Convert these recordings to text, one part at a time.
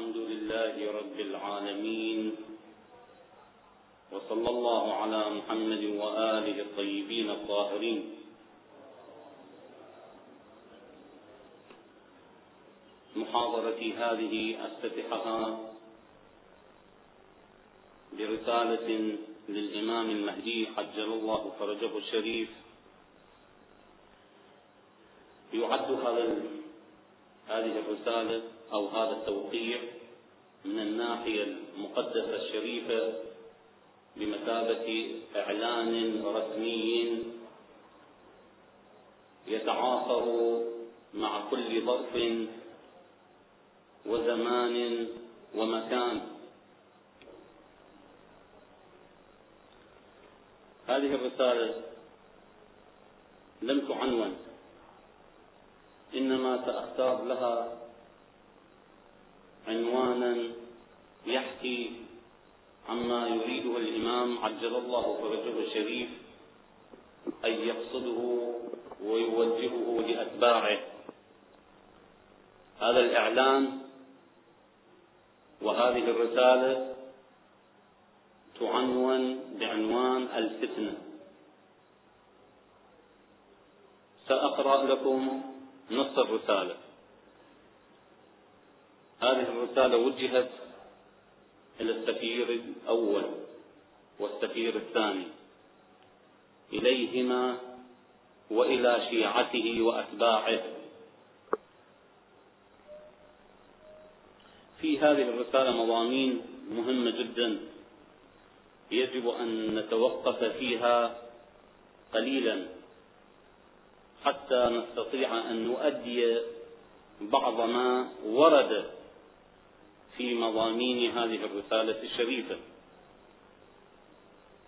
الحمد لله رب العالمين وصلى الله على محمد وآله الطيبين الطاهرين. محاضرتي هذه أفتتحها برسالة للإمام المهدي عجل الله فرجه الشريف. يعد هذا هذه الرسالة أو هذا التوقيع من الناحية المقدسة الشريفة بمثابة إعلان رسمي يتعاصر مع كل ظرف وزمان ومكان. هذه الرسالة لم تعنون إنما سأختار لها عنوانا يحكي عما يريده الإمام عجل الله فرجه الشريف أن يقصده ويوجهه لأتباعه. هذا الإعلان وهذه الرسالة تعنون بعنوان الفتنة. سأقرأ لكم نص الرسالة. هذه الرسالة وجهت إلى السفير الأول والسفير الثاني إليهما وإلى شيعته وأتباعه. في هذه الرسالة مضامين مهمة جدا يجب أن نتوقف فيها قليلا حتى نستطيع أن نؤدي بعض ما ورد في مضامين هذه الرسالة الشريفة.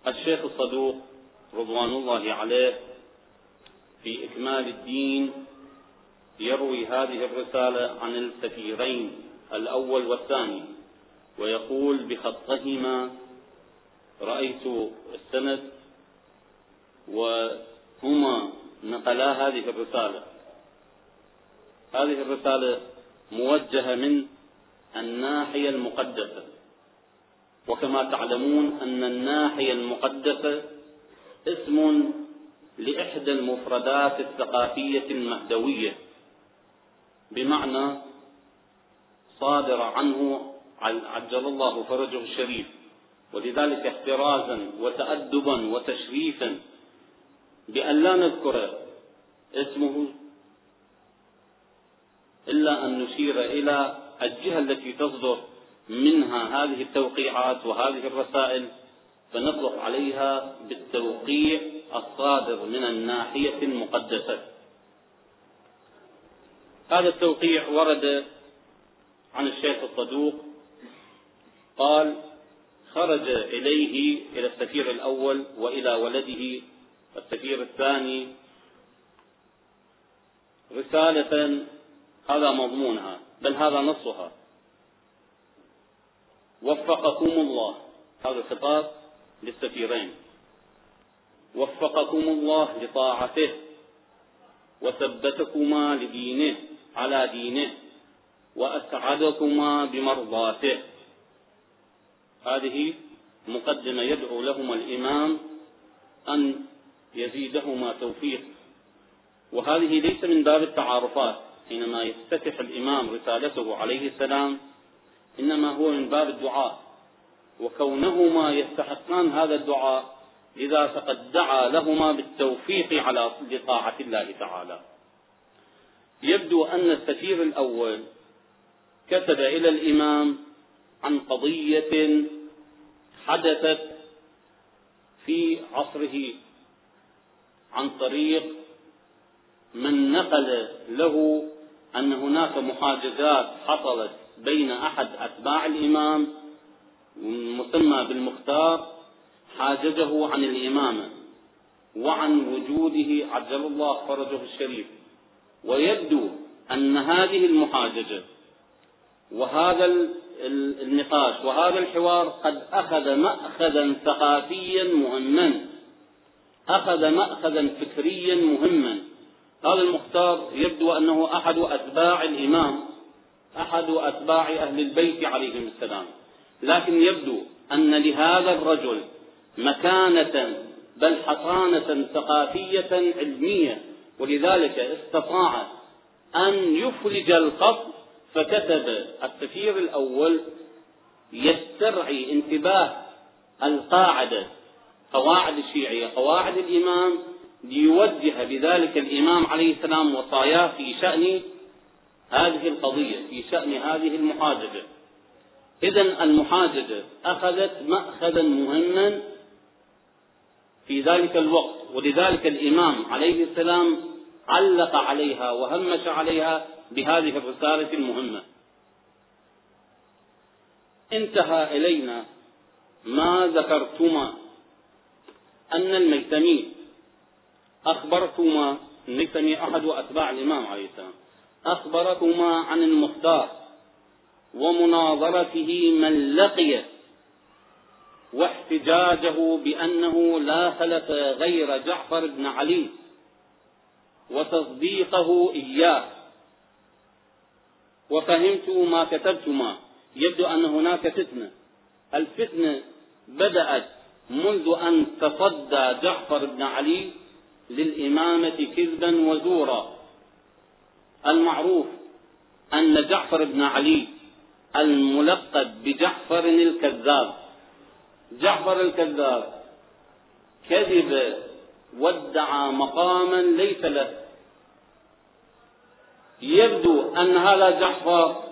الشيخ الصدوق رضوان الله عليه في إكمال الدين يروي هذه الرسالة عن السفيرين الأول والثاني ويقول بخطهما رأيت السند وهما نقلا هذه الرسالة. هذه الرسالة موجهة من الناحية المقدسة. وكما تعلمون أن الناحية المقدسة اسم لإحدى المفردات الثقافية المهدوية بمعنى صادر عنه عجل الله فرجه الشريف. ولذلك احترازا وتأدبا وتشريفا بأن لا نذكر اسمه إلا أن نشير إلى الجهة التي تصدر منها هذه التوقيعات وهذه الرسائل فنطلق عليها بالتوقيع الصادر من الناحية المقدسة. هذا التوقيع ورد عن الشيخ الصدوق قال خرج إليه إلى السفير الأول وإلى ولده السفير الثاني رسالة هذا مضمونها. بل هذا نصها. وفقكم الله. هذا خطاب للسفيرين. وفقكم الله لطاعته. وثبتكما لدينه على دينه. وأسعدكما بمرضاته. هذه مقدمة يدعو لهما الإمام أن يزيدهما توفيق. وهذه ليس من باب التعارفات. حينما يفتتح الإمام رسالته عليه السلام إنما هو من باب الدعاء وكونهما يستحقان هذا الدعاء لذا فقد دعا لهما بالتوفيق على لطاعة الله تعالى. يبدو أن السفير الأول كتب إلى الإمام عن قضية حدثت في عصره عن طريق من نقل له أن هناك محاجزات حصلت بين أحد أتباع الإمام مسمى بالمختار حاججه عن الإمامة وعن وجوده عجل الله فرجه الشريف. ويبدو أن هذه المحاججة وهذا النقاش وهذا الحوار قد أخذ مأخذا ثقافيا مهما. أخذ مأخذا فكريا مهما. هذا المختار يبدو أنه أحد أتباع الإمام أحد أتباع أهل البيت عليهم السلام. لكن يبدو أن لهذا الرجل مكانة بل حصانة ثقافية علمية ولذلك استطاع أن يفرج القصد فكتب السفير الأول يسترعي انتباه القاعدة قواعد الشيعية قواعد الإمام ليوجه بذلك الإمام عليه السلام وصاياه في شأن هذه القضية في شأن هذه المحاججة. إذا المحاججة أخذت مأخذا مهما في ذلك الوقت ولذلك الإمام عليه السلام علق عليها وهمش عليها بهذه الرسالة المهمة. انتهى إلينا ما ذكرتما أن الميتمي أخبرتما الميتمي أحد أتباع الإمام عليه السلام أخبركما عن المختار ومناظرته من لقي واحتجاجه بأنه لا خلف غير جعفر بن علي وتصديقه إياه. وفهمت ما كتبتما. يبدو أن هناك فتنة. الفتنة بدأت منذ أن تصدى جعفر بن علي للإمامة كذبا وزورا. المعروف أن جعفر بن علي الملقب بجعفر الكذاب. جعفر الكذاب كذب وادعى مقاما ليس له. يبدو أن هذا جعفر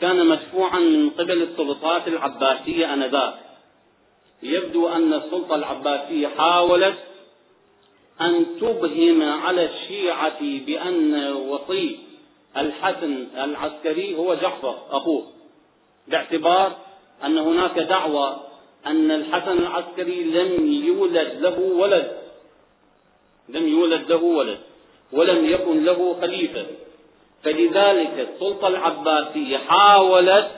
كان مدفوعا من قبل السلطات العباسية آنذاك. يبدو أن السلطة العباسية حاولت أن تبهم على الشيعة بأن وصي الحسن العسكري هو جعفر أخوه. باعتبار أن هناك دعوة أن الحسن العسكري لم يولد له ولد. لم يولد له ولد ولم يكن له خليفة. فلذلك السلطة العباسية حاولت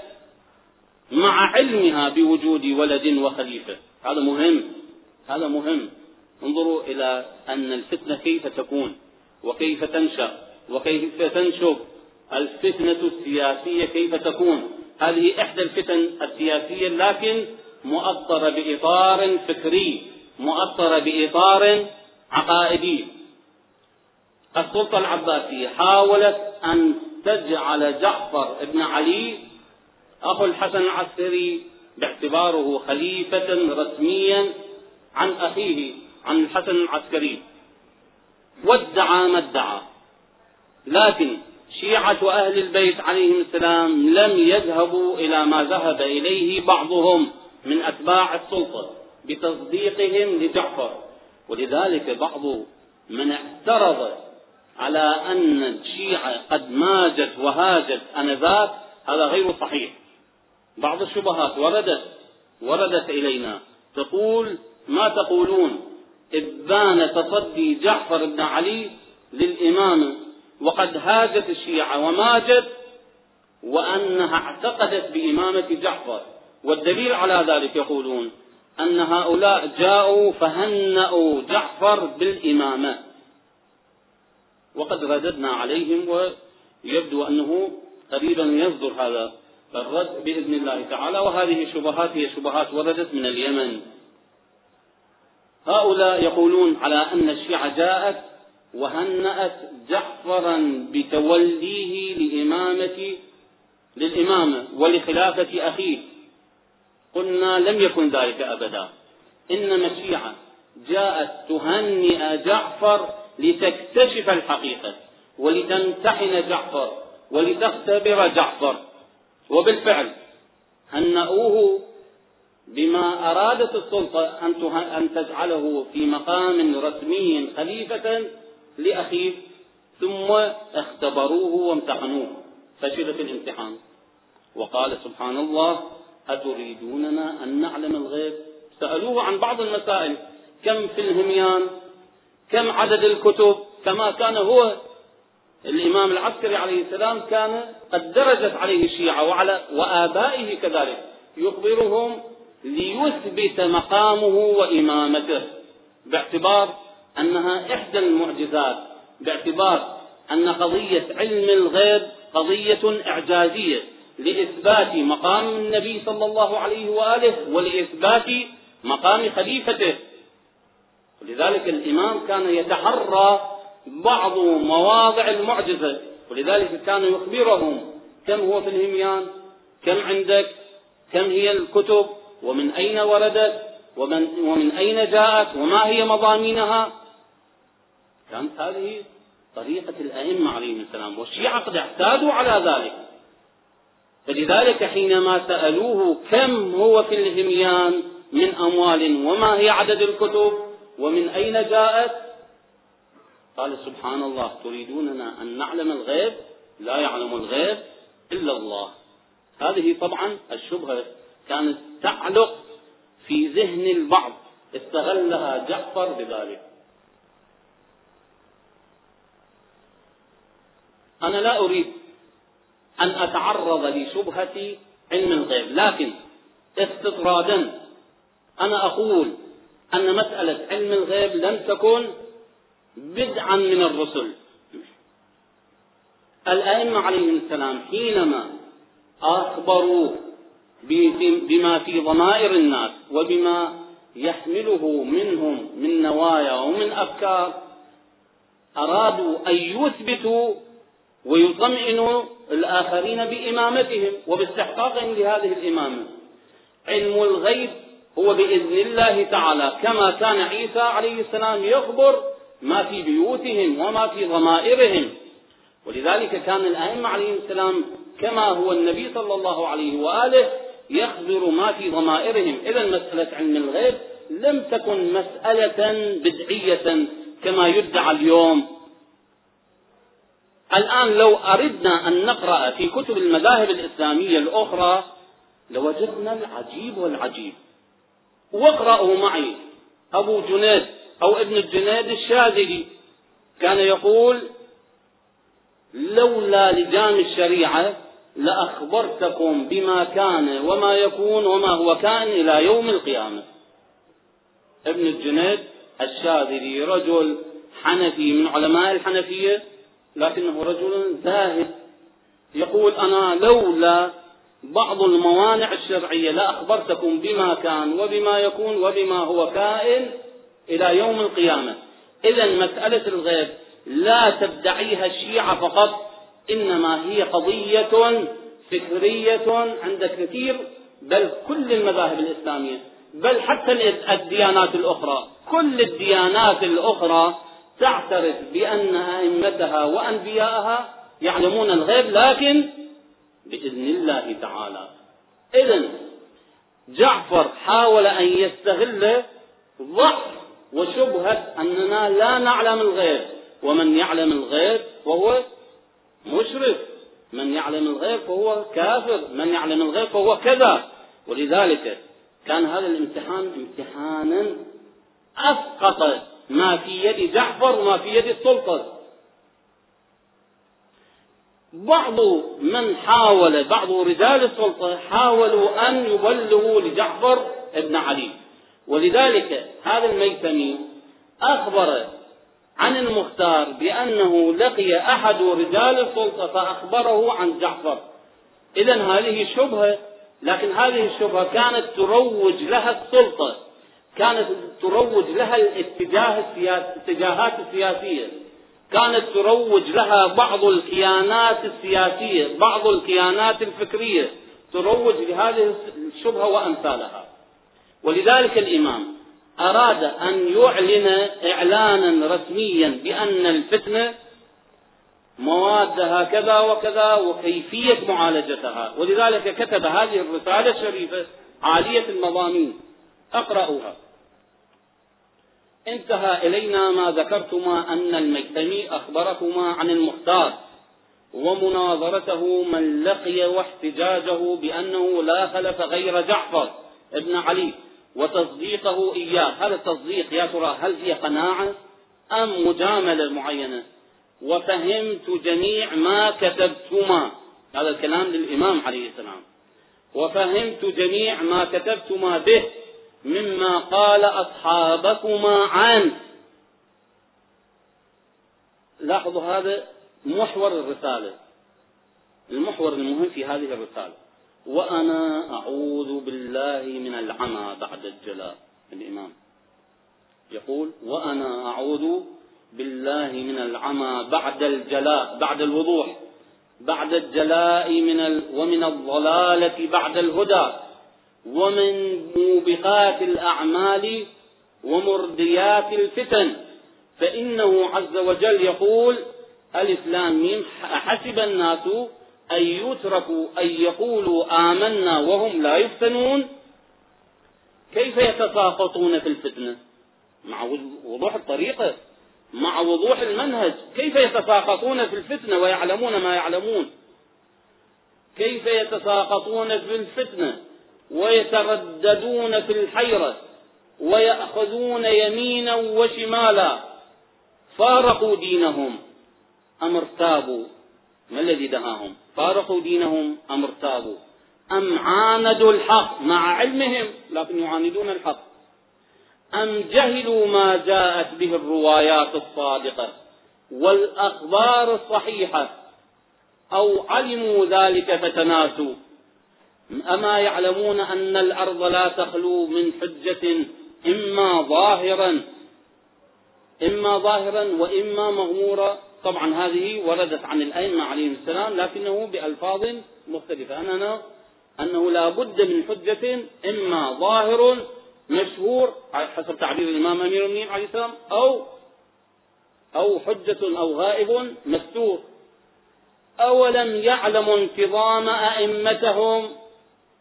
مع علمها بوجود ولد وخليفة. هذا مهم هذا مهم. انظروا إلى أن الفتنة كيف تكون وكيف تنشأ وكيف تنشب. الفتنة السياسية كيف تكون؟ هذه إحدى الفتن السياسية لكن مؤطرة بإطار فكري مؤطرة بإطار عقائدي. السلطة العباسية حاولت أن تجعل جعفر بن علي أخو الحسن العسكري باعتباره خليفة رسميا عن أخيه. عن الحسن العسكري. وادعى ما ادعى. لكن شيعة أهل البيت عليهم السلام لم يذهبوا إلى ما ذهب إليه بعضهم من أتباع السلطة بتصديقهم لجعفر. ولذلك بعض من اعترض على أن الشيعة قد ماجت وهاجت أنذاك. هذا غير صحيح. بعض الشبهات وردت وردت إلينا تقول ما تقولون؟ إبان تصدي جعفر بن علي للإمامة وقد هاجت الشيعة وماجت وأنها اعتقدت بإمامة جعفر. والدليل على ذلك يقولون أن هؤلاء جاءوا فهنأوا جعفر بالإمامة. وقد رددنا عليهم ويبدو أنه قريبا يصدر هذا الرد بإذن الله تعالى. وهذه الشبهات هي شبهات وردت من اليمن. هؤلاء يقولون على أن الشيعة جاءت وهنأت جعفرا بتوليه لإمامة للإمامة ولخلافة أخيه. قلنا لم يكن ذلك أبدا. إنما الشيعة جاءت تهنئ جعفر لتكتشف الحقيقة ولتمتحن جعفر ولتختبر جعفر. وبالفعل هنأوه بما أرادت السلطة أن تجعله في مقام رسمي خليفة لأخيه ثم اختبروه وامتحنوه. فشل في الامتحان. وقال سبحان الله أتريدوننا أن نعلم الغيب؟ سألوه عن بعض المسائل. كم في الهميان؟ كم عدد الكتب؟ كما كان هو الإمام العسكري عليه السلام كان قد درجت عليه الشيعة وعلى وآبائه كذلك. يخبرهم ليثبت مقامه وإمامته باعتبار أنها إحدى المعجزات باعتبار أن قضية علم الغيب قضية إعجازية لإثبات مقام النبي صلى الله عليه وآله ولإثبات مقام خليفته. ولذلك الإمام كان يتحرى بعض مواضع المعجزة ولذلك كان يخبرهم كم هو في الهميان كم عندك كم هي الكتب ومن أين وردت ومن, ومن أين جاءت؟ وما هي مضامينها؟ كانت هذه طريقة الأئمة عليهم السلام والشيعة قد اعتادوا على ذلك. فلذلك حينما سألوه كم هو في الهميان من أموال وما هي عدد الكتب ومن أين جاءت؟ قال سبحان الله تريدوننا أن نعلم الغيب؟ لا يعلم الغيب إلا الله. هذه طبعا الشبهة كانت تعلق في ذهن البعض. استغلها جعفر بذلك. أنا لا أريد أن أتعرض لشبهة علم الغيب لكن استطرادا أنا أقول أن مسألة علم الغيب لم تكن بدعا من الرسل. الأئمة عليهم السلام حينما أخبروا بما في ضمائر الناس وبما يحمله منهم من نوايا ومن أفكار. أرادوا أن يثبتوا ويطمئنوا الآخرين بإمامتهم وباستحقاقهم لهذه الإمامة. علم الغيب هو بإذن الله تعالى كما كان عيسى عليه السلام يخبر ما في بيوتهم وما في ضمائرهم. ولذلك كان الأئمة عليهم السلام كما هو النبي صلى الله عليه وآله يخبر ما في ضمائرهم. إذا مسألة علم الغيب لم تكن مسألة بدعية كما يدعى اليوم. الآن لو أردنا أن نقرأ في كتب المذاهب الإسلامية الأخرى لوجدنا العجيب والعجيب. واقرأوا معي. أبو جنيد أو ابن الجنيد الشاذلي كان يقول لولا لجام الشريعة لأخبرتكم بما كان وما يكون وما هو كائن إلى يوم القيامة. ابن الجنيد الشاذلي رجل حنفي من علماء الحنفية لكنه رجل زاهد. يقول أنا لولا بعض الموانع الشرعية لأخبرتكم بما كان وبما يكون وبما هو كائن إلى يوم القيامة. إذا مسألة الغيب لا تدعيها الشيعة فقط إنما هي قضية فكرية عند كثير بل كل المذاهب الإسلامية بل حتى الديانات الأخرى. كل الديانات الأخرى تعترف بأن أئمتها وأنبياءها يعلمون الغيب لكن بإذن الله تعالى. إذا جعفر حاول أن يستغل ضعف وشبهة أننا لا نعلم الغيب. ومن يعلم الغيب فهو مشرك. من يعلم الغيب فهو كافر. من يعلم الغيب فهو كذا. ولذلك كان هذا الامتحان امتحانا أسقط ما في يد جعفر وما في يد السلطة بعض من حاول بعض رجال السلطة حاولوا أن يبلغوا لجعفر ابن علي. ولذلك هذا الميتمي أخبر عن المختار بأنه لقي أحد رجال السلطة فأخبره عن جعفر. إذا هذه شبهة لكن هذه الشبهة كانت تروج لها السلطة كانت تروج لها الاتجاه السياسي الاتجاهات السياسية. كانت تروج لها بعض الكيانات السياسية بعض الكيانات الفكرية تروج لهذه الشبهة وأمثالها. ولذلك الإمام أراد أن يعلن إعلانا رسميا بأن الفتنة موادها كذا وكذا وكيفية معالجتها. ولذلك كتب هذه الرسالة الشريفة عالية المضامين. أقرأها انتهى إلينا ما ذكرتما أن المجتمي أخبركما عن المختار ومناظرته من لقي واحتجاجه بأنه لا خلف غير جعفر ابن علي. وتصديقه إياه. هذا التصديق يا ترى هل هي قناعة أم مجاملة معينة؟ وفهمت جميع ما كتبتما. هذا الكلام للإمام عليه السلام. وفهمت جميع ما كتبتما به مما قال أصحابكما عنه. لاحظوا هذا محور الرسالة. المحور المهم في هذه الرسالة. وأنا أعوذ بالله من العمى بعد الجلاء. الإمام يقول وأنا أعوذ بالله من العمى بعد الجلاء بعد الوضوح بعد الجلاء من ال ومن الضلالة بعد الهدى ومن موبقات الأعمال ومرديات الفتن. فإنه عز وجل يقول ألف لام ميم حسب الناس أن يتركوا أن يقولوا آمنا وهم لا يفتنون. كيف يتساقطون في الفتنة؟ مع وضوح الطريقة مع وضوح المنهج. كيف يتساقطون في الفتنة ويعلمون ما يعلمون؟ كيف يتساقطون في الفتنة ويترددون في الحيرة ويأخذون يمينا وشمالا؟ فارقوا دينهم أم ارتابوا ما الذي دهاهم؟ فارقوا دينهم أم ارتابوا؟ أم عاندوا الحق مع علمهم لكن يعاندون الحق؟ أم جهلوا ما جاءت به الروايات الصادقة والأخبار الصحيحة أو علموا ذلك فتناسوا؟ أما يعلمون أن الأرض لا تخلو من حجة إما ظاهرا إما ظاهرا وإما مغمورا؟ طبعا هذه وردت عن الأئمة عليهم السلام لكنه بألفاظ مختلفة. أننا أنه لا بد من حجة إما ظاهر مشهور حسب تعبير الإمام أمير المؤمنين عليه السلام أو أو حجة أو غائب مستور. أولم يعلموا انتظام أئمتهم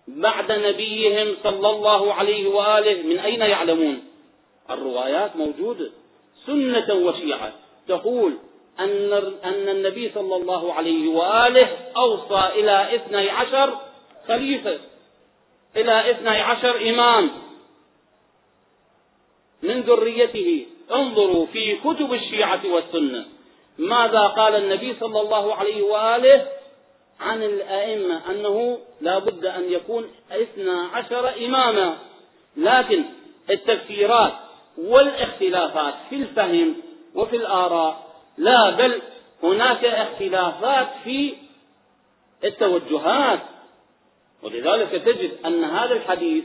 بعد نبيهم صلى الله عليه وآله؟ من أين يعلمون؟ الروايات موجودة. سنة وشيعة تقول أن أن النبي صلى الله عليه وآله أوصى إلى اثني عشر خليفة إلى اثني عشر إمام من ذريته. انظروا في كتب الشيعة والسنة. ماذا قال النبي صلى الله عليه وآله عن الأئمة؟ أنه لا بد أن يكون اثنى عشر إماما. لكن التفسيرات والاختلافات في الفهم وفي الآراء لا بل هناك اختلافات في التوجهات. ولذلك تجد أن هذا الحديث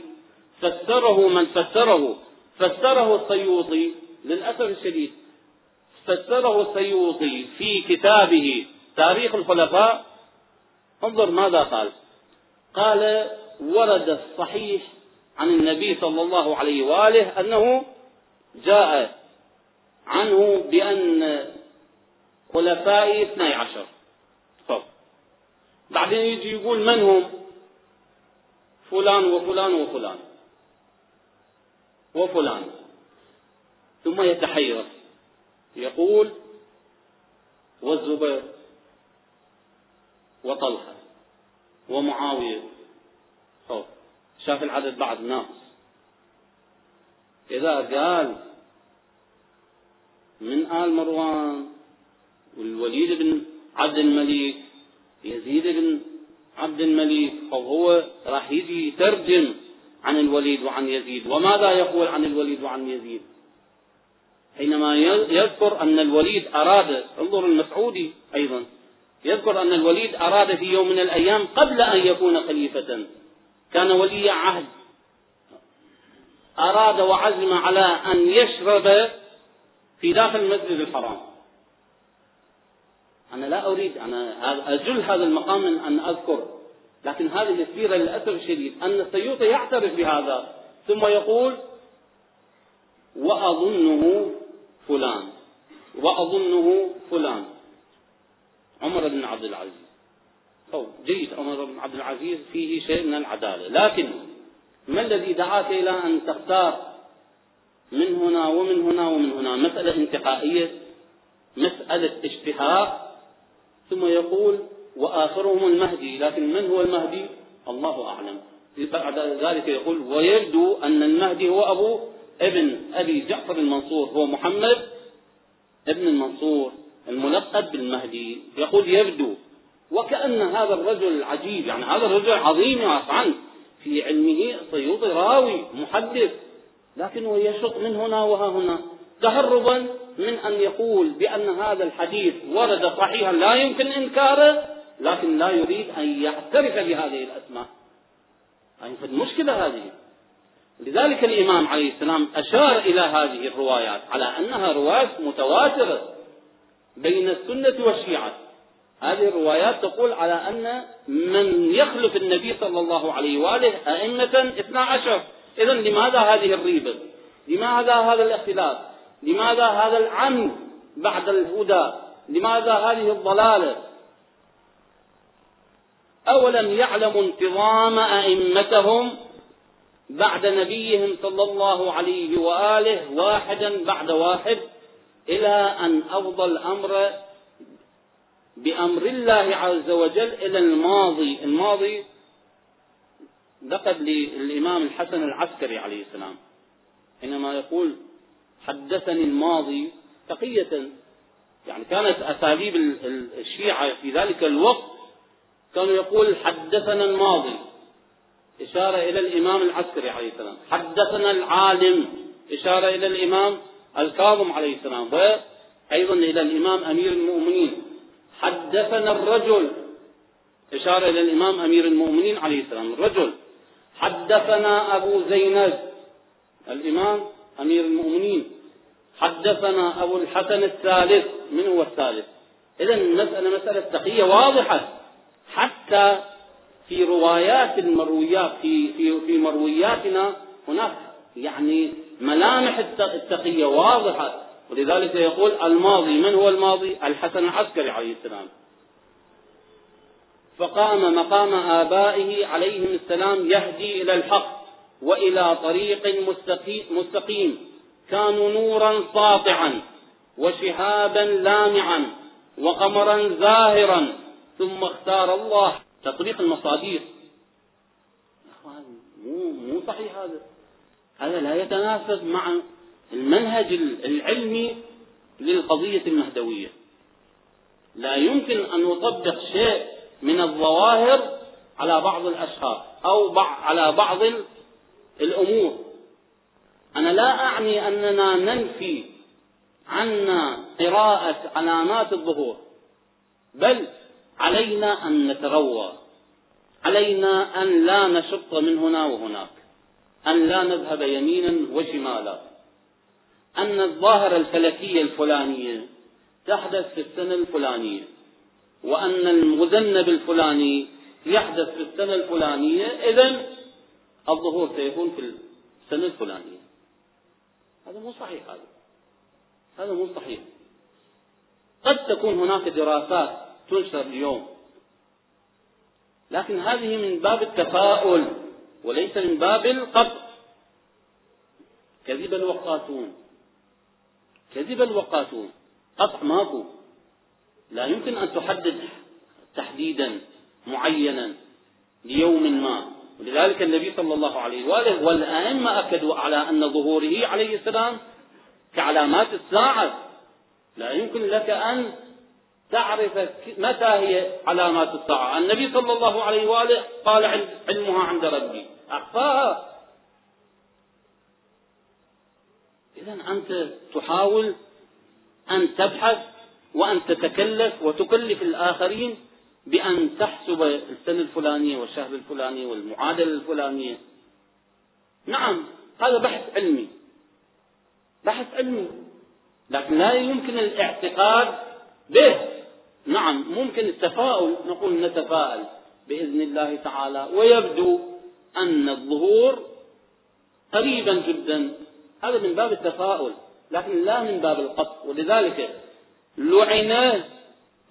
فسره من فسره. فسره السيوطي للأسف الشديد فسره السيوطي في كتابه تاريخ الخلفاء. انظر ماذا قال. قال ورد الصحيح عن النبي صلى الله عليه وآله أنه جاء عنه بأن خلفائي اثني عشر. بعدين يجي يقول من هم؟ فلان وفلان وفلان. وفلان. ثم يتحير. يقول والزبير وطلحة ومعاوية. خوف شاف العدد بعد ناقص. إذا قال من آل مروان والوليد بن عبد الملك يزيد بن عبد الملك فهو راح يجي يترجم عن الوليد وعن يزيد. وماذا يقول عن الوليد وعن يزيد؟ حينما يذكر أن الوليد أراد انظر المسعودي أيضا يذكر أن الوليد أراد في يوم من الأيام قبل أن يكون خليفة. كان ولي عهد. أراد وعزم على أن يشرب في داخل المسجد الحرام. أنا لا أريد أنا أجل هذا المقام من أن أذكر. لكن هذه السيرة للأسف الشديد أن السيوطي يعترف بهذا ثم يقول وأظنه فلان وأظنه فلان. عمر بن عبد العزيز. أو جيد عمر بن عبد العزيز فيه شيء من العدالة. لكن ما الذي دعاك إلى أن تختار من هنا ومن هنا ومن هنا؟ مسألة انتقائية مسألة اشتهاء ثم يقول وآخرهم المهدي لكن من هو المهدي؟ الله أعلم. بعد ذلك يقول ويبدو أن المهدي هو أبو ابن أبي جعفر المنصور هو محمد ابن المنصور الملقب بالمهدي. يقول يبدو وكأن هذا الرجل العجيب يعني هذا الرجل عظيم يعرف عنه في علمه سيوطي راوي محدث لكنه يشق من هنا وها هنا. تهربا من أن يقول بأن هذا الحديث ورد صحيحا لا يمكن إنكاره لكن لا يريد أن يعترف بهذه الأسماء. يعني المشكلة هذه. لذلك الإمام عليه السلام أشار إلى هذه الروايات على أنها روايات متواترة بين السنة والشيعة. هذه الروايات تقول على أن من يخلف النبي صلى الله عليه وآله أئمة اثنا عشر. إذا لماذا هذه الريبة؟ لماذا هذا الاختلاف؟ لماذا هذا العمد بعد الهدى؟ لماذا هذه الضلالة؟ أولم يعلموا انتظام أئمتهم بعد نبيهم صلى الله عليه وآله واحدا بعد واحد إلى أن أفضى الأمر بأمر الله عز وجل إلى الماضي. الماضي لقب للإمام الحسن العسكري عليه السلام. حينما يقول حدثني الماضي تقية يعني كانت أساليب الشيعة في ذلك الوقت كانوا يقول حدثنا الماضي إشارة إلى الإمام العسكري عليه السلام حدثنا العالم إشارة إلى الإمام الكاظم عليه السلام وأيضا إلى الإمام أمير المؤمنين حدثنا الرجل إشارة إلى الإمام أمير المؤمنين عليه السلام الرجل حدثنا أبو زينب الإمام أمير المؤمنين حدثنا أبو الحسن الثالث من هو الثالث. إذا المسألة مسألة تقية واضحة. حتى في روايات المرويات في في في مروياتنا هناك يعني ملامح التقية واضحة. ولذلك يقول الماضي من هو الماضي؟ الحسن العسكري عليه السلام. فقام مقام آبائه عليهم السلام يهدي إلى الحق وإلى طريق مستقيم. كانوا نورا ساطعا وشهابا لامعا وقمرا زاهرا. ثم اختار الله تطبيق المصاديق. مو مو صحيح هذا. هذا لا يتناسب مع المنهج العلمي للقضية المهدوية لا يمكن أن نطبق شيء من الظواهر على بعض الأشخاص أو على بعض الأمور. أنا لا أعني أننا ننفي عنا قراءة علامات الظهور بل علينا أن نتروى علينا أن لا نشط من هنا وهناك أن لا نذهب يمينا وشمالا. أن الظاهرة الفلكية الفلانية تحدث في السنة الفلانية وأن المذنب الفلاني يحدث في السنة الفلانية إذا الظهور سيكون في السنة الفلانية هذا مو صحيح هذا. هذا مو صحيح. قد تكون هناك دراسات تنشر اليوم لكن هذه من باب التفاؤل وليس من باب القطع كذب الوقاتون. كذب الوقاتون. قطع ماكو. لا يمكن أن تحدد تحديدا معينا ليوم ما. ولذلك النبي صلى الله عليه وآله والأئمة أكدوا على أن ظهوره عليه السلام كعلامات الساعة. لا يمكن لك أن تعرف متى هي علامات الساعة. النبي صلى الله عليه وآله قال علمها عند ربي. أخفاها إذا أنت تحاول أن تبحث وأن تتكلف وتكلف الآخرين بأن تحسب السنة الفلانية والشهر الفلاني والمعادلة الفلانية. نعم هذا بحث علمي. بحث علمي. لكن لا يمكن الاعتقاد به. نعم ممكن التفاؤل. نقول نتفائل بإذن الله تعالى. ويبدو أن الظهور قريبا جدا. هذا من باب التفاؤل لكن لا من باب القطع ولذلك لعن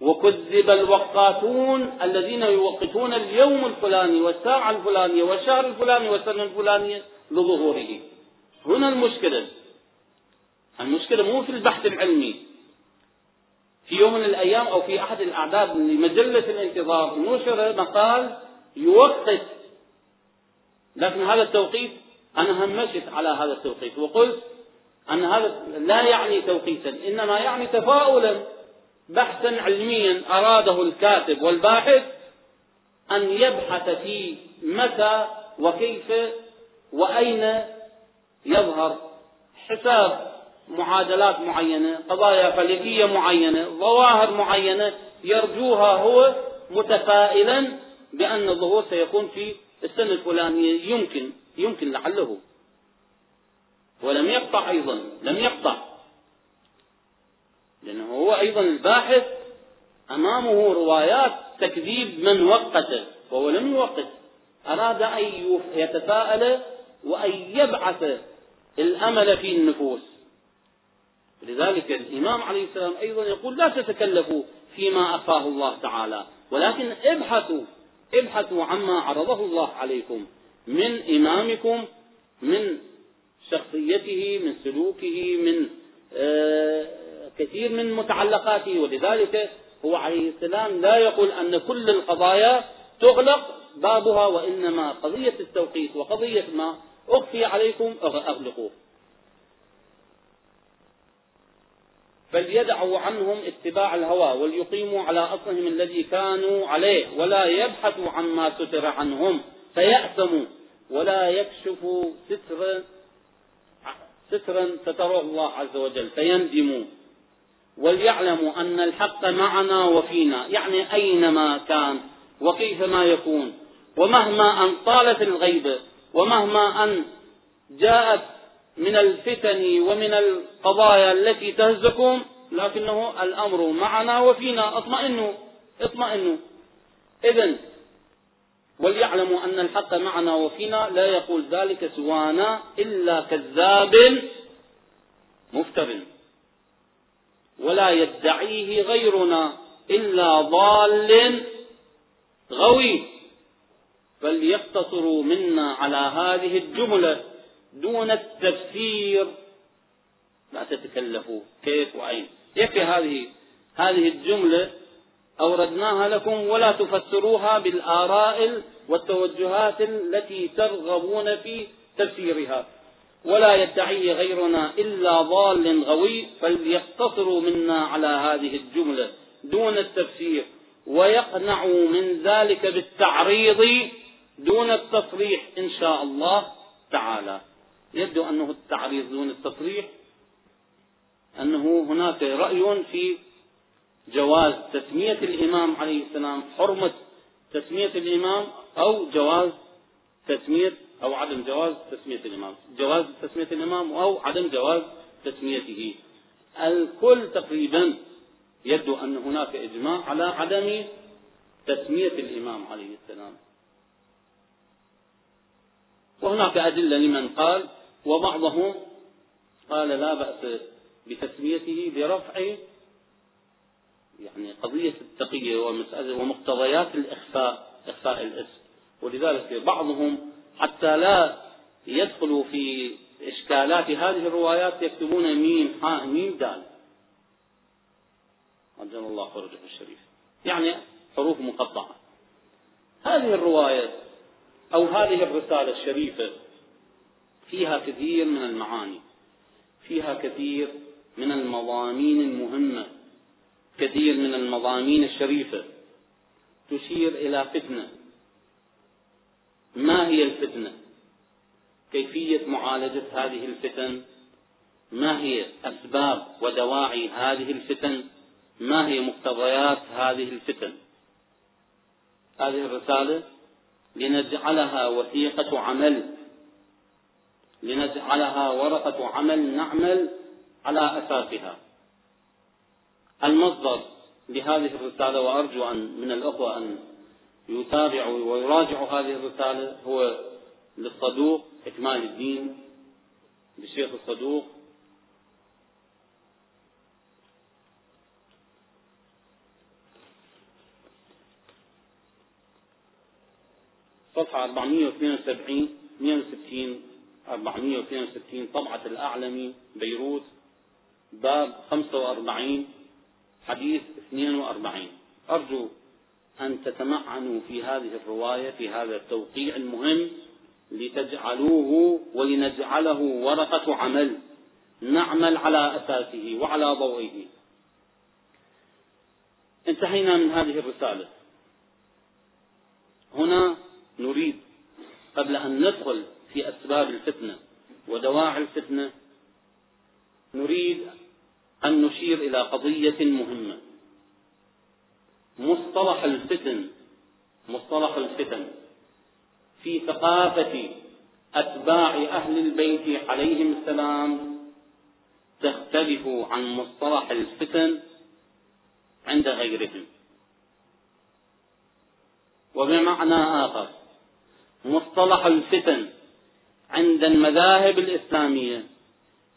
وكذب الوقاتون الذين يوقتون اليوم الفلاني والساعة الفلانية والشهر الفلاني والسنة الفلانية لظهوره. هنا المشكلة. المشكلة مو في البحث العلمي. في يوم من الأيام أو في أحد الأعداد لمجلة الانتظار نشر مقال يوقت. لكن هذا التوقيت أنا همشت على هذا التوقيت وقلت أن هذا لا يعني توقيتا إنما يعني تفاؤلا. بحثا علميا أراده الكاتب والباحث أن يبحث في متى وكيف وأين يظهر حساب معادلات معينة قضايا فلكية معينة ظواهر معينة يرجوها هو متفائلا بأن الظهور سيكون في السنة الفلانية يمكن يمكن لعله. ولم يقطع أيضا لم يقطع. لأنه هو أيضا الباحث أمامه روايات تكذيب من وقته وهو لم يوقت أراد أن يتفاءل وأن يبعث الأمل في النفوس. لذلك الإمام عليه السلام أيضا يقول لا تتكلفوا فيما أخفاه الله تعالى ولكن ابحثوا ابحثوا عما عرضه الله عليكم من إمامكم من شخصيته من سلوكه من آه كثير من متعلقاته ولذلك هو عليه السلام لا يقول أن كل القضايا تغلق بابها وإنما قضية التوقيت وقضية ما أخفي عليكم أغلقوه فليدعوا عنهم اتباع الهوى وليقيموا على أصلهم الذي كانوا عليه ولا يبحثوا عما ستر عنهم فيأثموا ولا يكشفوا سترا سترا ستره الله عز وجل فيندموا. وليعلموا أن الحق معنا وفينا يعني أينما كان وكيفما يكون. ومهما أن طالت الغيبة ومهما أن جاءت من الفتن ومن القضايا التي تهزكم لكنه الأمر معنا وفينا. اطمئنوا اطمئنوا. إذا وليعلموا أن الحق معنا وفينا لا يقول ذلك سوانا إلا كذاب مفتر. ولا يدعيه غيرنا إلا ضال غوي. فليقتصروا منا على هذه الجملة دون التفسير. لا تتكلفوا. كيف وأين؟ يكفي هذه؟ هذه الجملة أوردناها لكم ولا تفسروها بالآراء والتوجهات التي ترغبون في تفسيرها. ولا يدعي غيرنا إلا ضال غوي فليقتصروا منا على هذه الجملة دون التفسير ويقنعوا من ذلك بالتعريض دون التصريح إن شاء الله تعالى. يبدو أنه التعريض دون التصريح أنه هناك رأي في جواز تسمية الإمام عليه السلام حرمة تسمية الإمام أو جواز تسمية أو عدم جواز تسمية الإمام. جواز تسمية الإمام أو عدم جواز تسميته. الكل تقريبا يبدو أن هناك إجماع على عدم تسمية الإمام عليه السلام. وهناك أدلة لمن قال وبعضهم قال لا بأس بتسميته برفع يعني قضية التقية ومسألة ومقتضيات الإخفاء إخفاء الاسم. ولذلك بعضهم حتى لا يدخلوا في إشكالات. هذه الروايات يكتبون ميم حاء ميم دال. عجل الله فرجه الشريف. يعني حروف مقطعة. هذه الرواية أو هذه الرسالة الشريفة فيها كثير من المعاني. فيها كثير من المضامين المهمة. كثير من المضامين الشريفة. تشير إلى فتنة. ما هي الفتنة؟ كيفية معالجة هذه الفتن؟ ما هي أسباب ودواعي هذه الفتن؟ ما هي مقتضيات هذه الفتن؟ هذه الرسالة لنجعلها وثيقة عمل لنجعلها ورقة عمل نعمل على أساسها. المصدر لهذه الرسالة وأرجو أن من الأخوة أن يتابعوا ويراجعوا هذه الرسالة هو للصدوق إكمال الدين للشيخ الصدوق. صفحة 472 160 462 طبعة الأعلمي بيروت باب 45 حديث 42 أرجو أن تتمعنوا في هذه الرواية في هذا التوقيع المهم لتجعلوه ولنجعله ورقة عمل نعمل على أساسه وعلى ضوئه. انتهينا من هذه الرسالة. هنا نريد قبل أن ندخل في أسباب الفتنة ودواعي الفتنة نريد أن نشير إلى قضية مهمة. مصطلح الفتن مصطلح الفتن. في ثقافة أتباع أهل البيت عليهم السلام تختلف عن مصطلح الفتن عند غيرهم. وبمعنى آخر مصطلح الفتن عند المذاهب الإسلامية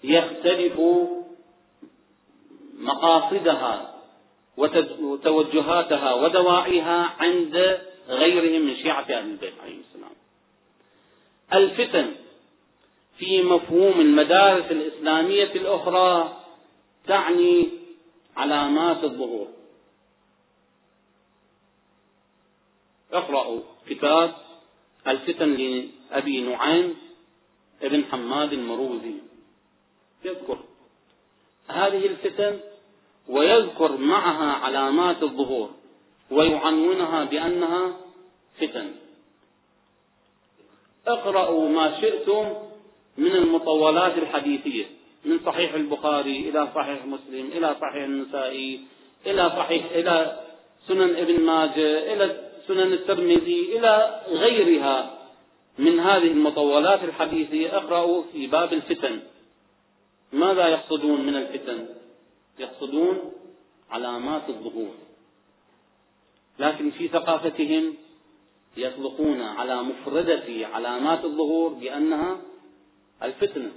يختلف مقاصدها وتوجهاتها ودواعيها عند غيرهم من شيعة أهل البيت عليهم السلام. الفتن في مفهوم المدارس الإسلامية الأخرى تعني علامات الظهور. اقرأوا كتاب الفتن لأبي نعيم ابن حماد المروزي. يذكر. هذه الفتن ويذكر معها علامات الظهور ويعنونها بأنها فتن. اقرأوا ما شئتم من المطولات الحديثية من صحيح البخاري إلى صحيح مسلم إلى صحيح النسائي إلى صحيح إلى سنن ابن ماجه إلى سنن الترمذي إلى غيرها من هذه المطولات الحديثية اقرأوا في باب الفتن. ماذا يقصدون من الفتن؟ يقصدون علامات الظهور. لكن في ثقافتهم يطلقون على مفردة علامات الظهور بأنها الفتنة.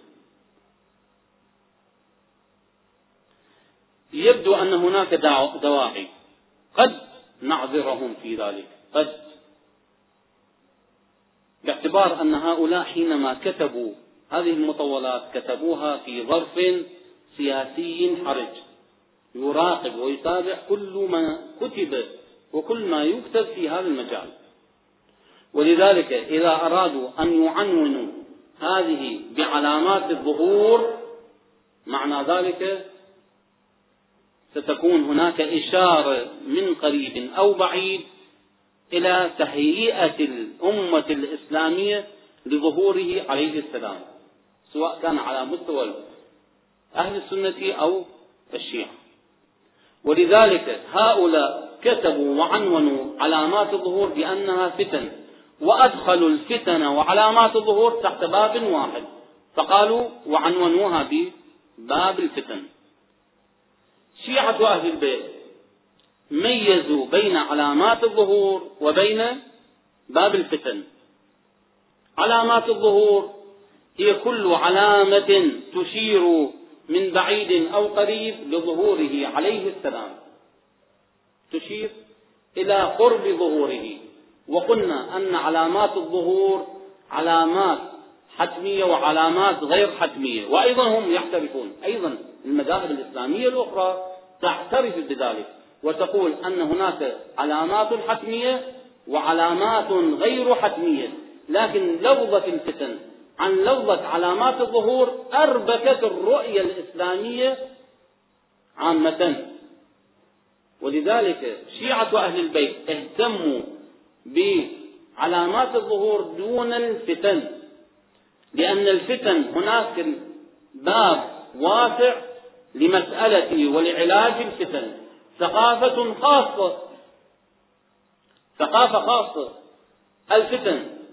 يبدو أن هناك دواعي. قد نعذرهم في ذلك. قد. باعتبار أن هؤلاء حينما كتبوا هذه المطولات كتبوها في ظرف سياسي حرج. يراقب ويتابع كل ما كتب وكل ما يكتب في هذا المجال. ولذلك إذا أرادوا أن يعنونوا هذه بعلامات الظهور معنى ذلك ستكون هناك إشارة من قريب أو بعيد إلى تهيئة الأمة الإسلامية لظهوره عليه السلام سواء كان على مستوى أهل السنة أو الشيعة. ولذلك هؤلاء كتبوا وعنونوا علامات الظهور بأنها فتن وأدخلوا الفتن وعلامات الظهور تحت باب واحد. فقالوا وعنونوها بباب الفتن. شيعة أهل البيت ميزوا بين علامات الظهور وبين باب الفتن. علامات الظهور هي كل علامة تشير من بعيد أو قريب لظهوره عليه السلام. تشير إلى قرب ظهوره. وقلنا أن علامات الظهور علامات حتمية وعلامات غير حتمية وأيضا هم يعترفون أيضا المذاهب الإسلامية الأخرى تعترف بذلك وتقول أن هناك علامات حتمية وعلامات غير حتمية لكن لفظة الفتن عن لفظة علامات الظهور أربكت الرؤية الإسلامية عامة. ولذلك شيعة أهل البيت اهتموا بعلامات الظهور دون الفتن لأن الفتن هناك باب واسع لمسألة ولعلاج الفتن. ثقافة خاصة ثقافة خاصة الفتن.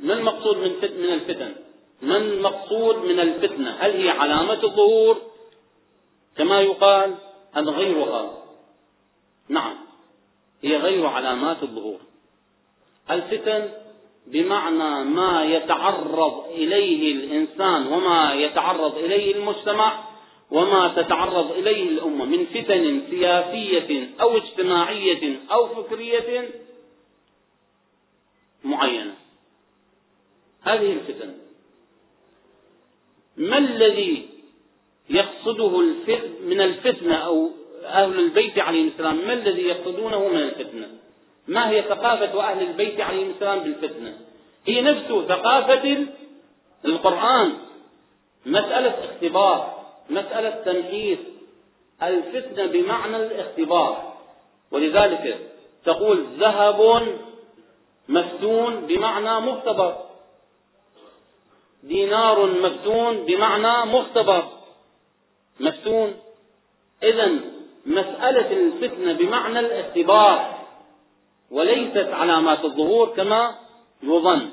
ما المقصود من من الفتن؟ ما المقصود من الفتنة؟ هل هي علامة الظهور كما يقال أم غيرها؟ نعم هي غير علامات الظهور الفتن بمعنى ما يتعرض إليه الإنسان وما يتعرض إليه المجتمع وما تتعرض إليه الأمة من فتن سياسية أو اجتماعية أو فكرية معينة هذه الفتن. ما الذي يقصده من الفتنة أو أهل البيت عليهم السلام؟ ما الذي يقصدونه من الفتنة؟ ما هي ثقافة أهل البيت عليهم السلام بالفتنة؟ هي نفس ثقافة القرآن. مسألة اختبار مسألة تمحيص الفتنة بمعنى الاختبار. ولذلك تقول ذهب مفتون بمعنى مختبر. دينار مفتون بمعنى مختبر. مفتون. إذا مسألة الفتنة بمعنى الاختبار وليست علامات الظهور كما يظن.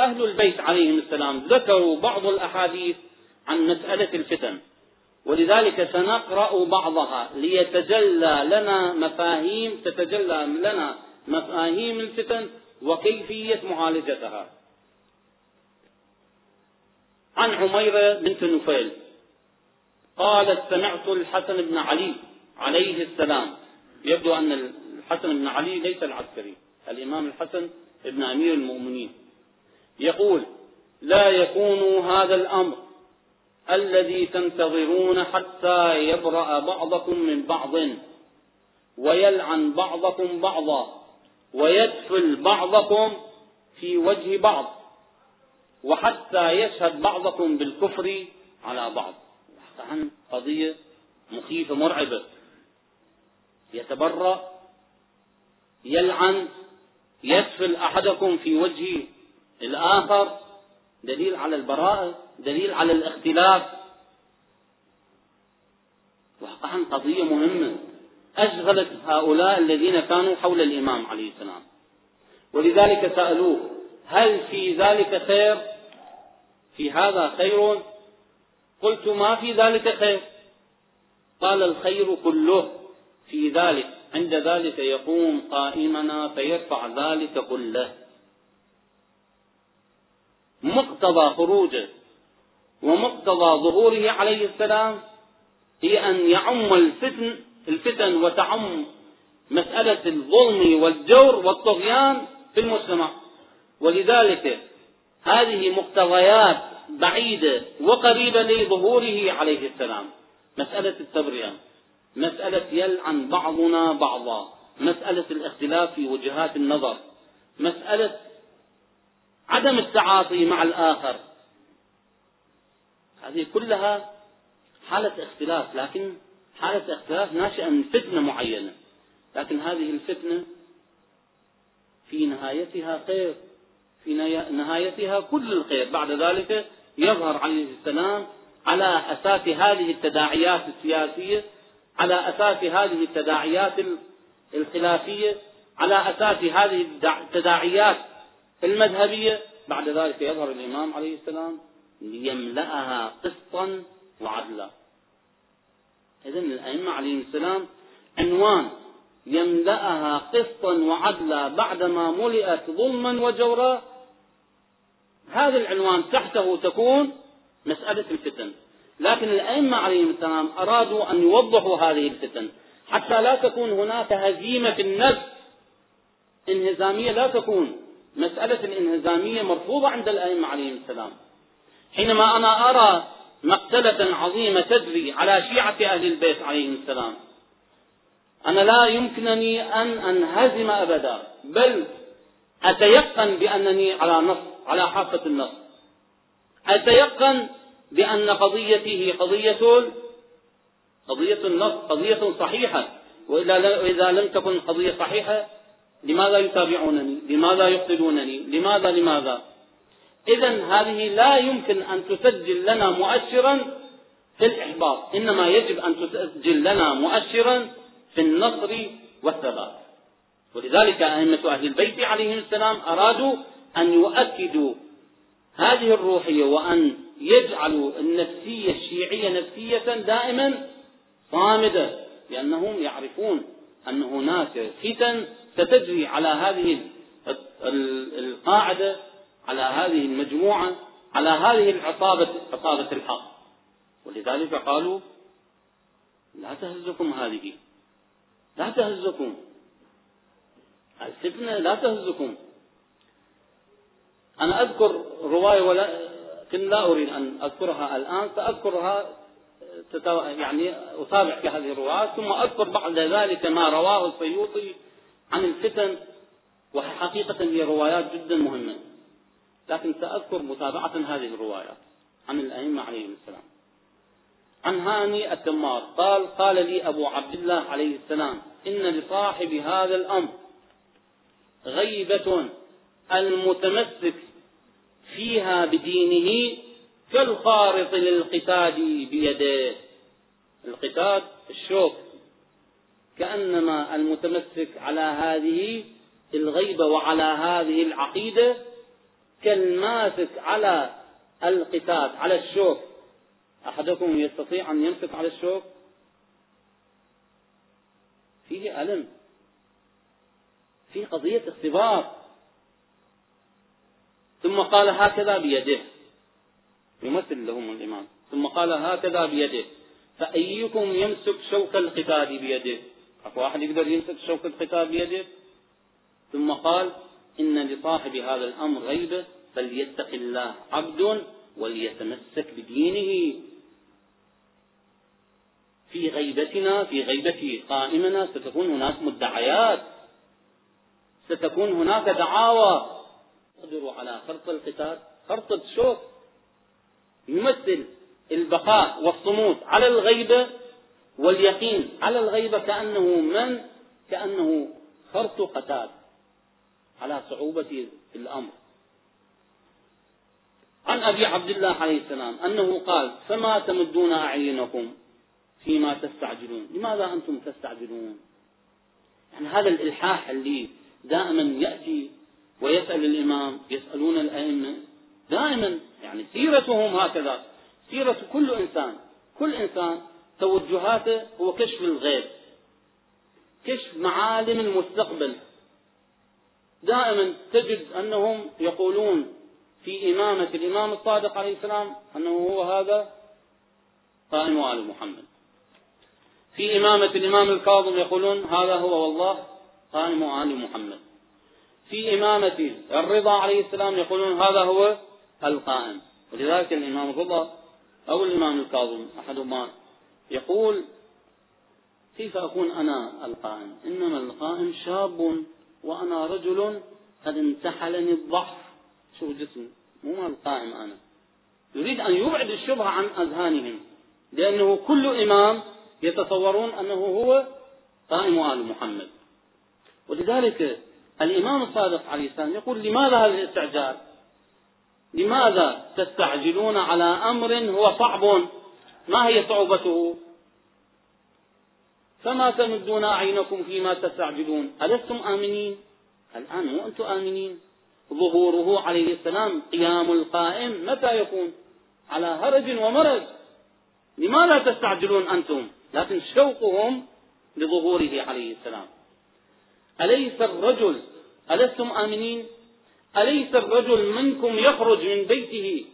أهل البيت عليهم السلام ذكروا بعض الأحاديث عن مسألة الفتن ولذلك سنقرأ بعضها ليتجلى لنا مفاهيم تتجلى لنا مفاهيم الفتن وكيفية معالجتها. عن عميرة بنت نفيل. قالت سمعت الحسن بن علي عليه السلام. يبدو أن الحسن بن علي ليس العسكري الإمام الحسن بن أمير المؤمنين. يقول لا يكون هذا الأمر الذي تنتظرون حتى يبرأ بعضكم من بعض ويلعن بعضكم بعضا. ويدفل بعضكم في وجه بعض وحتى يشهد بعضكم بالكفر على بعض. عن قضية مخيفة مرعبة. يتبرأ يلعن يدفل أحدكم في وجه الآخر. دليل على البراءة دليل على الاختلاف. وقعا قضية مهمة. أشغلت هؤلاء الذين كانوا حول الإمام عليه السلام. ولذلك سألوه هل في ذلك خير؟ في هذا خير؟ قلت ما في ذلك خير؟ قال الخير كله في ذلك. عند ذلك يقوم قائمنا فيرفع ذلك كله. مقتضى خروجه ومقتضى ظهوره عليه السلام هي أن يعم الفتن الفتن وتعم مسألة الظلم والجور والطغيان في المجتمع. ولذلك هذه مقتضيات بعيدة وقريبة لظهوره عليه السلام. مسألة التبرئة مسألة يلعن بعضنا بعضا مسألة الاختلاف في وجهات النظر مسألة عدم التعاطي مع الآخر. هذه كلها حالة اختلاف لكن حالة اختلاف ناشئة من فتنة معينة لكن هذه الفتنة في نهايتها خير في نهايتها كل الخير. بعد ذلك يظهر عليه السلام على أساس هذه التداعيات السياسية على أساس هذه التداعيات الخلافية على أساس هذه التداعيات المذهبية. بعد ذلك يظهر الإمام عليه السلام ليملأها قسطا وعدلا. إذا الأئمة عليهم السلام عنوان يملأها قسطا وعدلا بعدما ملئت ظلما وجورا. هذا العنوان تحته تكون مسألة الفتن. لكن الأئمة عليهم السلام أرادوا أن يوضحوا هذه الفتن. حتى لا تكون هناك هزيمة في النفس. انهزامية لا تكون. مسألة الانهزامية مرفوضة عند الأئمة عليهم السلام. حينما أنا أرى مقتلة عظيمة تجري على شيعة أهل البيت عليهم السلام. أنا لا يمكنني أن أنهزم أبدا بل أتيقن بأنني على نص على حافة النص. أتيقن بأن قضيتي هي قضية قضية النص قضية صحيحة. وإذا لم تكن قضية صحيحة لماذا يتابعونني؟ لماذا يقتلونني؟ لماذا؟ لماذا؟ إذا هذه لا يمكن أن تسجل لنا مؤشرا في الإحباط إنما يجب أن تسجل لنا مؤشرا في النصر والثبات. ولذلك أئمة أهل البيت عليهم السلام أرادوا أن يؤكدوا هذه الروحية وأن يجعلوا النفسية الشيعية نفسية دائما صامدة لأنهم يعرفون أن هناك فتن ستجري على هذه القاعدة على هذه المجموعة على هذه العصابة عصابة الحق. ولذلك قالوا لا تهزكم هذه لا تهزكم. الفتنة لا تهزكم. أنا أذكر رواية ولا كن لا أريد أن أذكرها الآن سأذكرها يعني أتابع في هذه الروايات ثم أذكر بعد ذلك ما رواه السيوطي عن الفتن وحقيقة هي روايات جدا مهمة. لكن سأذكر متابعة هذه الروايات عن الأئمة عليهم السلام. عن هاني التمار قال قال لي أبو عبد الله عليه السلام إن لصاحب هذا الأمر غيبة المتمسك فيها بدينه كالخارط للقتاد بيده. القتاد الشوك كأنما المتمسك على هذه الغيبة وعلى هذه العقيدة كالماسك على القتاد على الشوك. أحدكم يستطيع أن يمسك على الشوك؟ فيه ألم. فيه قضية اختبار. ثم قال هكذا بيده. يمثل لهم الإمام. ثم قال هكذا بيده. فأيكم يمسك شوك القتال بيده؟ أكو واحد يقدر يمسك شوك القتال بيده؟ ثم قال إن لصاحب هذا الأمر غيبة. فليتق الله. عبد وليتمسك بدينه. في غيبتنا في غيبة قائمنا ستكون هناك مدعيات. ستكون هناك دعاوى. قدروا على خرط القتال خرط الشوك. يمثل البقاء والصمود على الغيبة واليقين على الغيبة كأنه من؟ كأنه خرط قتال. على صعوبة الأمر. عن أبي عبد الله عليه السلام أنه قال فما تمدون أعينكم فيما تستعجلون؟ لماذا أنتم تستعجلون؟ يعني هذا الإلحاح اللي دائما يأتي ويسأل الإمام يسألون الأئمة دائما يعني سيرتهم هكذا. سيرة كل إنسان كل إنسان توجهاته هو كشف الغيب كشف معالم المستقبل. دائما تجد أنهم يقولون في إمامة الإمام الصادق عليه السلام أنه هو هذا قائم آل محمد. في إمامة الإمام الكاظم يقولون هذا هو والله قائم آل محمد. في إمامة الرضا عليه السلام يقولون هذا هو القائم. ولذلك الإمام الرضا أو الإمام الكاظم أحدهما يقول كيف أكون أنا القائم؟ إنما القائم شاب وأنا رجل قد انتحلني الضعف. شوف جسمي مو القائم أنا. يريد أن يبعد الشبهة عن أذهانهم لأنه كل إمام يتصورون أنه هو قائم آل محمد. ولذلك الإمام الصادق عليه السلام يقول لماذا هذا الاستعجال؟ لماذا تستعجلون على أمر هو صعب؟ ما هي صعوبته؟ فما تمدون أعينكم فيما تستعجلون؟ ألستم آمنين؟ الآن مو أنتم آمنين. ظهوره عليه السلام قيام القائم متى يكون؟ على هرج ومرج. لماذا تستعجلون أنتم؟ لكن شوقهم لظهوره عليه السلام. أليس الرجل ألستم آمنين؟ أليس الرجل منكم يخرج من بيته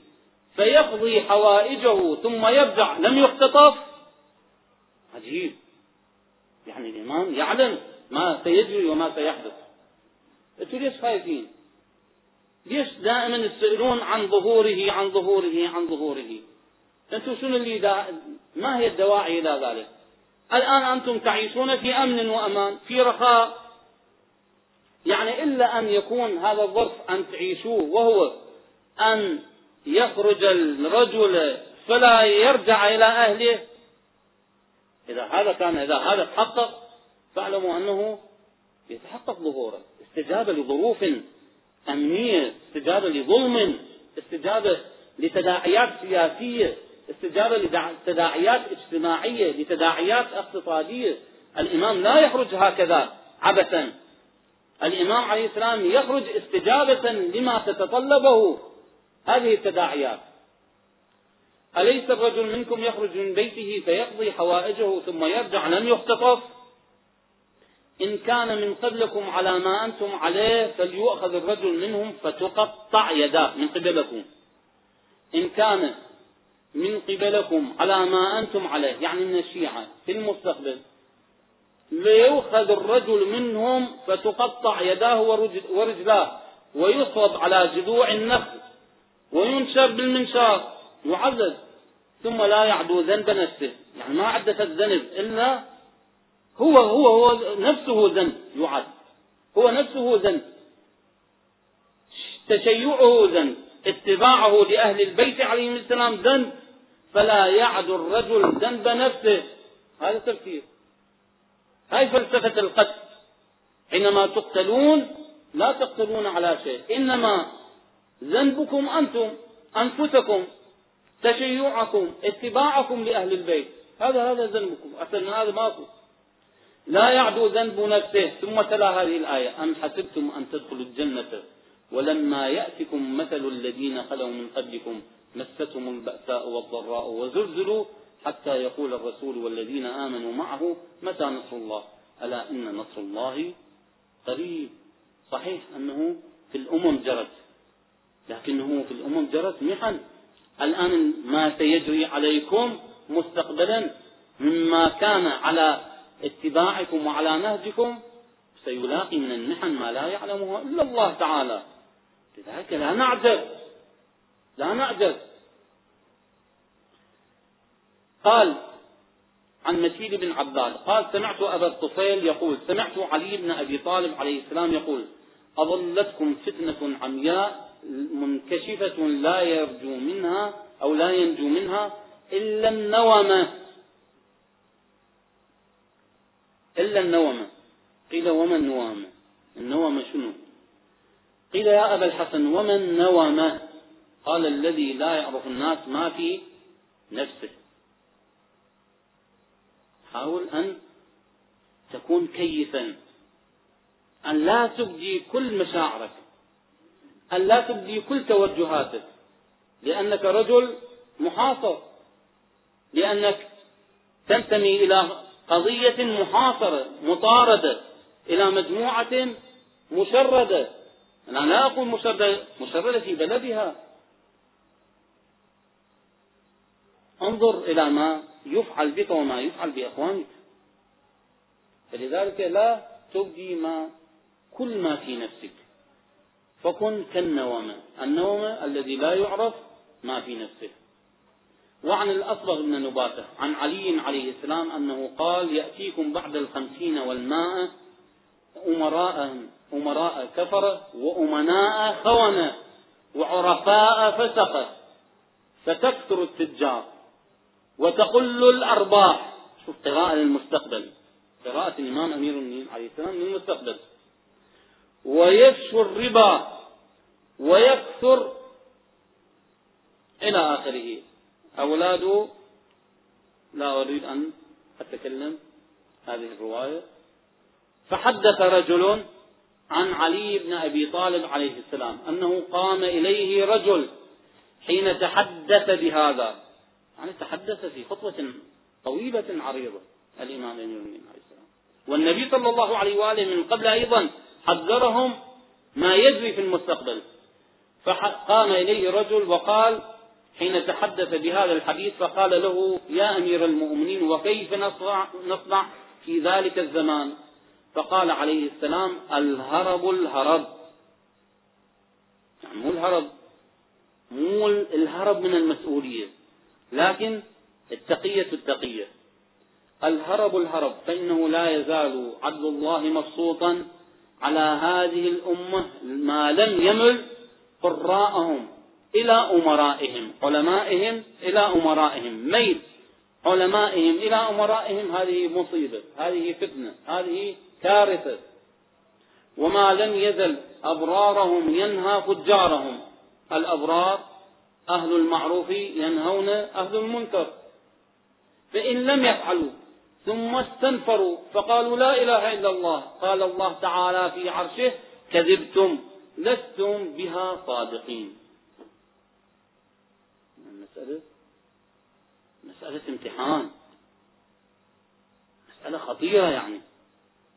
فيقضي حوائجه ثم يرجع لم يختطف؟ عجيب. يعني الإمام يعلم ما سيجري وما سيحدث. أنتم ليش خايفين؟ ليش دائما تسألون عن ظهوره عن ظهوره عن ظهوره؟ أنتم شنو اللي دا... ما هي الدواعي إلى ذلك؟ الآن أنتم تعيشون في أمن وأمان في رخاء. يعني إلا أن يكون هذا الظرف أن تعيشوه وهو أن يخرج الرجل فلا يرجع إلى أهله. إذا هذا كان إذا هذا تحقق فاعلموا أنه يتحقق ظهوره استجابة لظروف أمنية استجابة لظلم استجابة لتداعيات سياسية استجابة لتداعيات اجتماعية لتداعيات اقتصادية. الإمام لا يخرج هكذا عبثا. الإمام عليه السلام يخرج استجابة لما تتطلبه. هذه التداعيات. أليس الرجل منكم يخرج من بيته فيقضي حوائجه ثم يرجع لم يختطف إن كان من قبلكم على ما أنتم عليه فليؤخذ الرجل منهم فتقطع يداه من قبلكم. إن كان من قبلكم على ما أنتم عليه يعني من الشيعة في المستقبل ليؤخذ الرجل منهم فتقطع يداه ورجلاه ويصب على جذوع النخل وينشر بالمنشار يعذب ثم لا يعدو ذنب نفسه. يعني ما حدث الذنب إلا هو هو هو نفسه ذنب يعد هو نفسه ذنب. تشيعه ذنب اتباعه لأهل البيت عليهم السلام ذنب. فلا يعد الرجل ذنب نفسه. هذا تفسير. هاي فلسفة القتل. حينما تقتلون لا تقتلون على شيء. إنما ذنبكم أنتم أنفسكم تشيعكم اتباعكم لأهل البيت. هذا هذا ذنبكم. أصلا هذا ماكو. لا يعدو ذنب نفسه. ثم تلا هذه الآية. أم حسبتم أن تدخلوا الجنة ولما يأتكم مثل الذين خلوا من قبلكم مستهم البأساء والضراء وزلزلوا حتى يقول الرسول والذين آمنوا معه متى نصر الله؟ ألا إن نصر الله قريب. صحيح أنه في الأمم جرت. لكنه في الأمم جرت محن. الآن ما سيجري عليكم مستقبلا مما كان على اتباعكم وعلى نهجكم سيلاقي من المحن ما لا يعلمه إلا الله تعالى. لذلك لا نعجز لا نعجز قال عن مسيد بن عباد قال سمعت أبا الطفيل يقول سمعت علي بن أبي طالب عليه السلام يقول أضلتكم فتنة عمياء منكشفة لا يرجو منها أو لا ينجو منها إلا النومة إلا النومة قيل وما النوامة النومة شنو؟ قيل يا أبا الحسن وما النومة قال الذي لا يعرف الناس ما في نفسه. حاول أن تكون كيفا. أن لا تبدي كل مشاعرك. أن لا تبدي كل توجهاتك. لأنك رجل محاصر. لأنك تنتمي إلى قضية محاصرة مطاردة إلى مجموعة مشردة. أنا لا أقول مشردة مشردة في بلدها. انظر إلى ما يفعل بك وما يفعل بإخوانك. فلذلك لا تبدي ما كل ما في نفسك. فكن كالنوم النوم الذي لا يعرف ما في نفسه. وعن الأصبغ بن نباتة عن علي عليه السلام أنه قال يأتيكم بعد الخمسين والماء أمراء أمراء كفرة وأمناء خونة وعرفاء فسقة فتكثر التجار وتقل الأرباح. شوف قراءة للمستقبل قراءة الإمام أمير المؤمنين عليه السلام للمستقبل. ويفشو الربا ويكثر إلى آخره. أولاده لا أريد أن أتكلم هذه الرواية. فحدث رجل عن علي بن أبي طالب عليه السلام أنه قام إليه رجل حين تحدث بهذا. يعني تحدث في خطوة طويلة عريضة الإمام المؤمنين عليه السلام. والنبي صلى الله عليه وآله من قبل أيضا حذرهم ما يجري في المستقبل. فقام إليه رجل وقال حين تحدث بهذا الحديث فقال له يا أمير المؤمنين وكيف نصنع, نصنع في ذلك الزمان؟ فقال عليه السلام الهرب الهرب. يعني مو الهرب مو الهرب من المسؤولية لكن التقية التقية. الهرب الهرب فإنه لا يزال عدل الله مبسوطا على هذه الأمة ما لم يمل قراءهم إلى أمرائهم. علمائهم إلى أمرائهم. ميل. علمائهم إلى أمرائهم. هذه مصيبة. هذه فتنة. هذه كارثة. وما لم يزل أبرارهم ينهى فجارهم. الأبرار أهل المعروف ينهون أهل المنكر. فإن لم يفعلوا ثم استنفروا فقالوا لا إله إلا الله. قال الله تعالى في عرشه كذبتم لستم بها صادقين. المسألة مسألة امتحان. مسألة خطيرة يعني.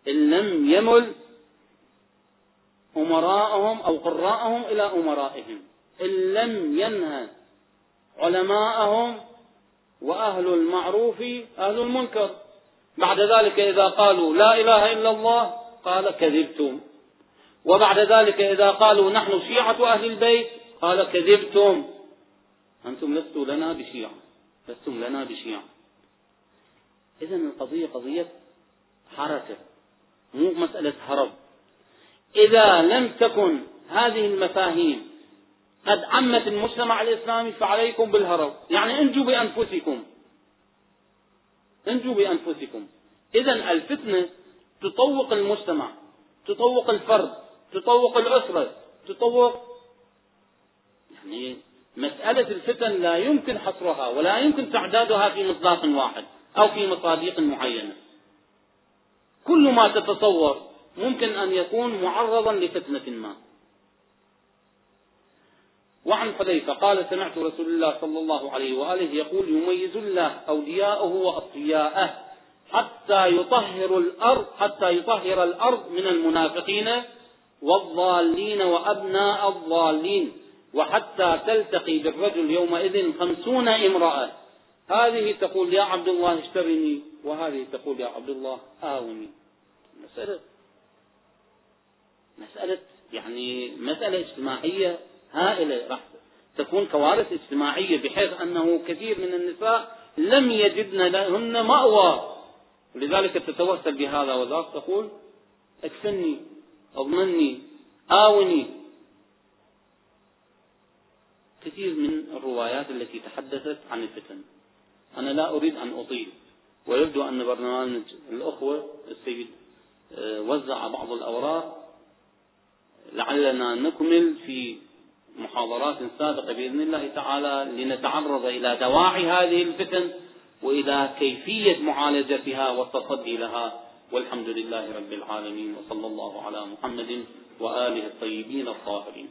إن لم يمل أمراءهم أو قراءهم إلى أمرائهم. إن لم ينهى علماءهم وأهل المعروف أهل المنكر. بعد ذلك إذا قالوا لا إله إلا الله قال كذبتم. وبعد ذلك إذا قالوا نحن شيعة أهل البيت قال كذبتم. أنتم لستوا لنا بشيعة لستم لنا بشيعة. إذا القضية قضية حركة مو مسألة هرب. إذا لم تكن هذه المفاهيم قد عمت المجتمع الإسلامي فعليكم بالهرب. يعني انجوا بأنفسكم. انجوا بأنفسكم. إذا الفتنة تطوق المجتمع تطوق الفرد تطوق الأسرة تطوق يعني مسألة الفتن لا يمكن حصرها ولا يمكن تعدادها في مصداق واحد أو في مصادق معينة. كل ما تتصور ممكن أن يكون معرضا لفتنة ما. وعن حذيفة قال سمعت رسول الله صلى الله عليه وآله يقول يميز الله أولياءه وأصفياءه حتى يطهر الأرض حتى يطهر الأرض من المنافقين والضالين وأبناء الضالين. وحتى تلتقي بالرجل يومئذ خمسون امرأة. هذه تقول يا عبد الله اشترني وهذه تقول يا عبد الله آوني. مسألة مسألة يعني مسألة اجتماعية هائلة. راح تكون كوارث اجتماعية بحيث أنه كثير من النساء لم يجدن لهن مأوى. ولذلك تتوسل بهذا وذاك تقول اكفني اضمني آوني. كثير من الروايات التي تحدثت عن الفتن. أنا لا أريد أن أطيل ويبدو أن برنامج الأخوة السيد آه، وزع بعض الأوراق لعلنا نكمل في محاضرات سابقة بإذن الله تعالى لنتعرض إلى دواعي هذه الفتن وإلى كيفية معالجتها والتصدي لها والحمد لله رب العالمين وصلى الله على محمد وآله الطيبين الطاهرين.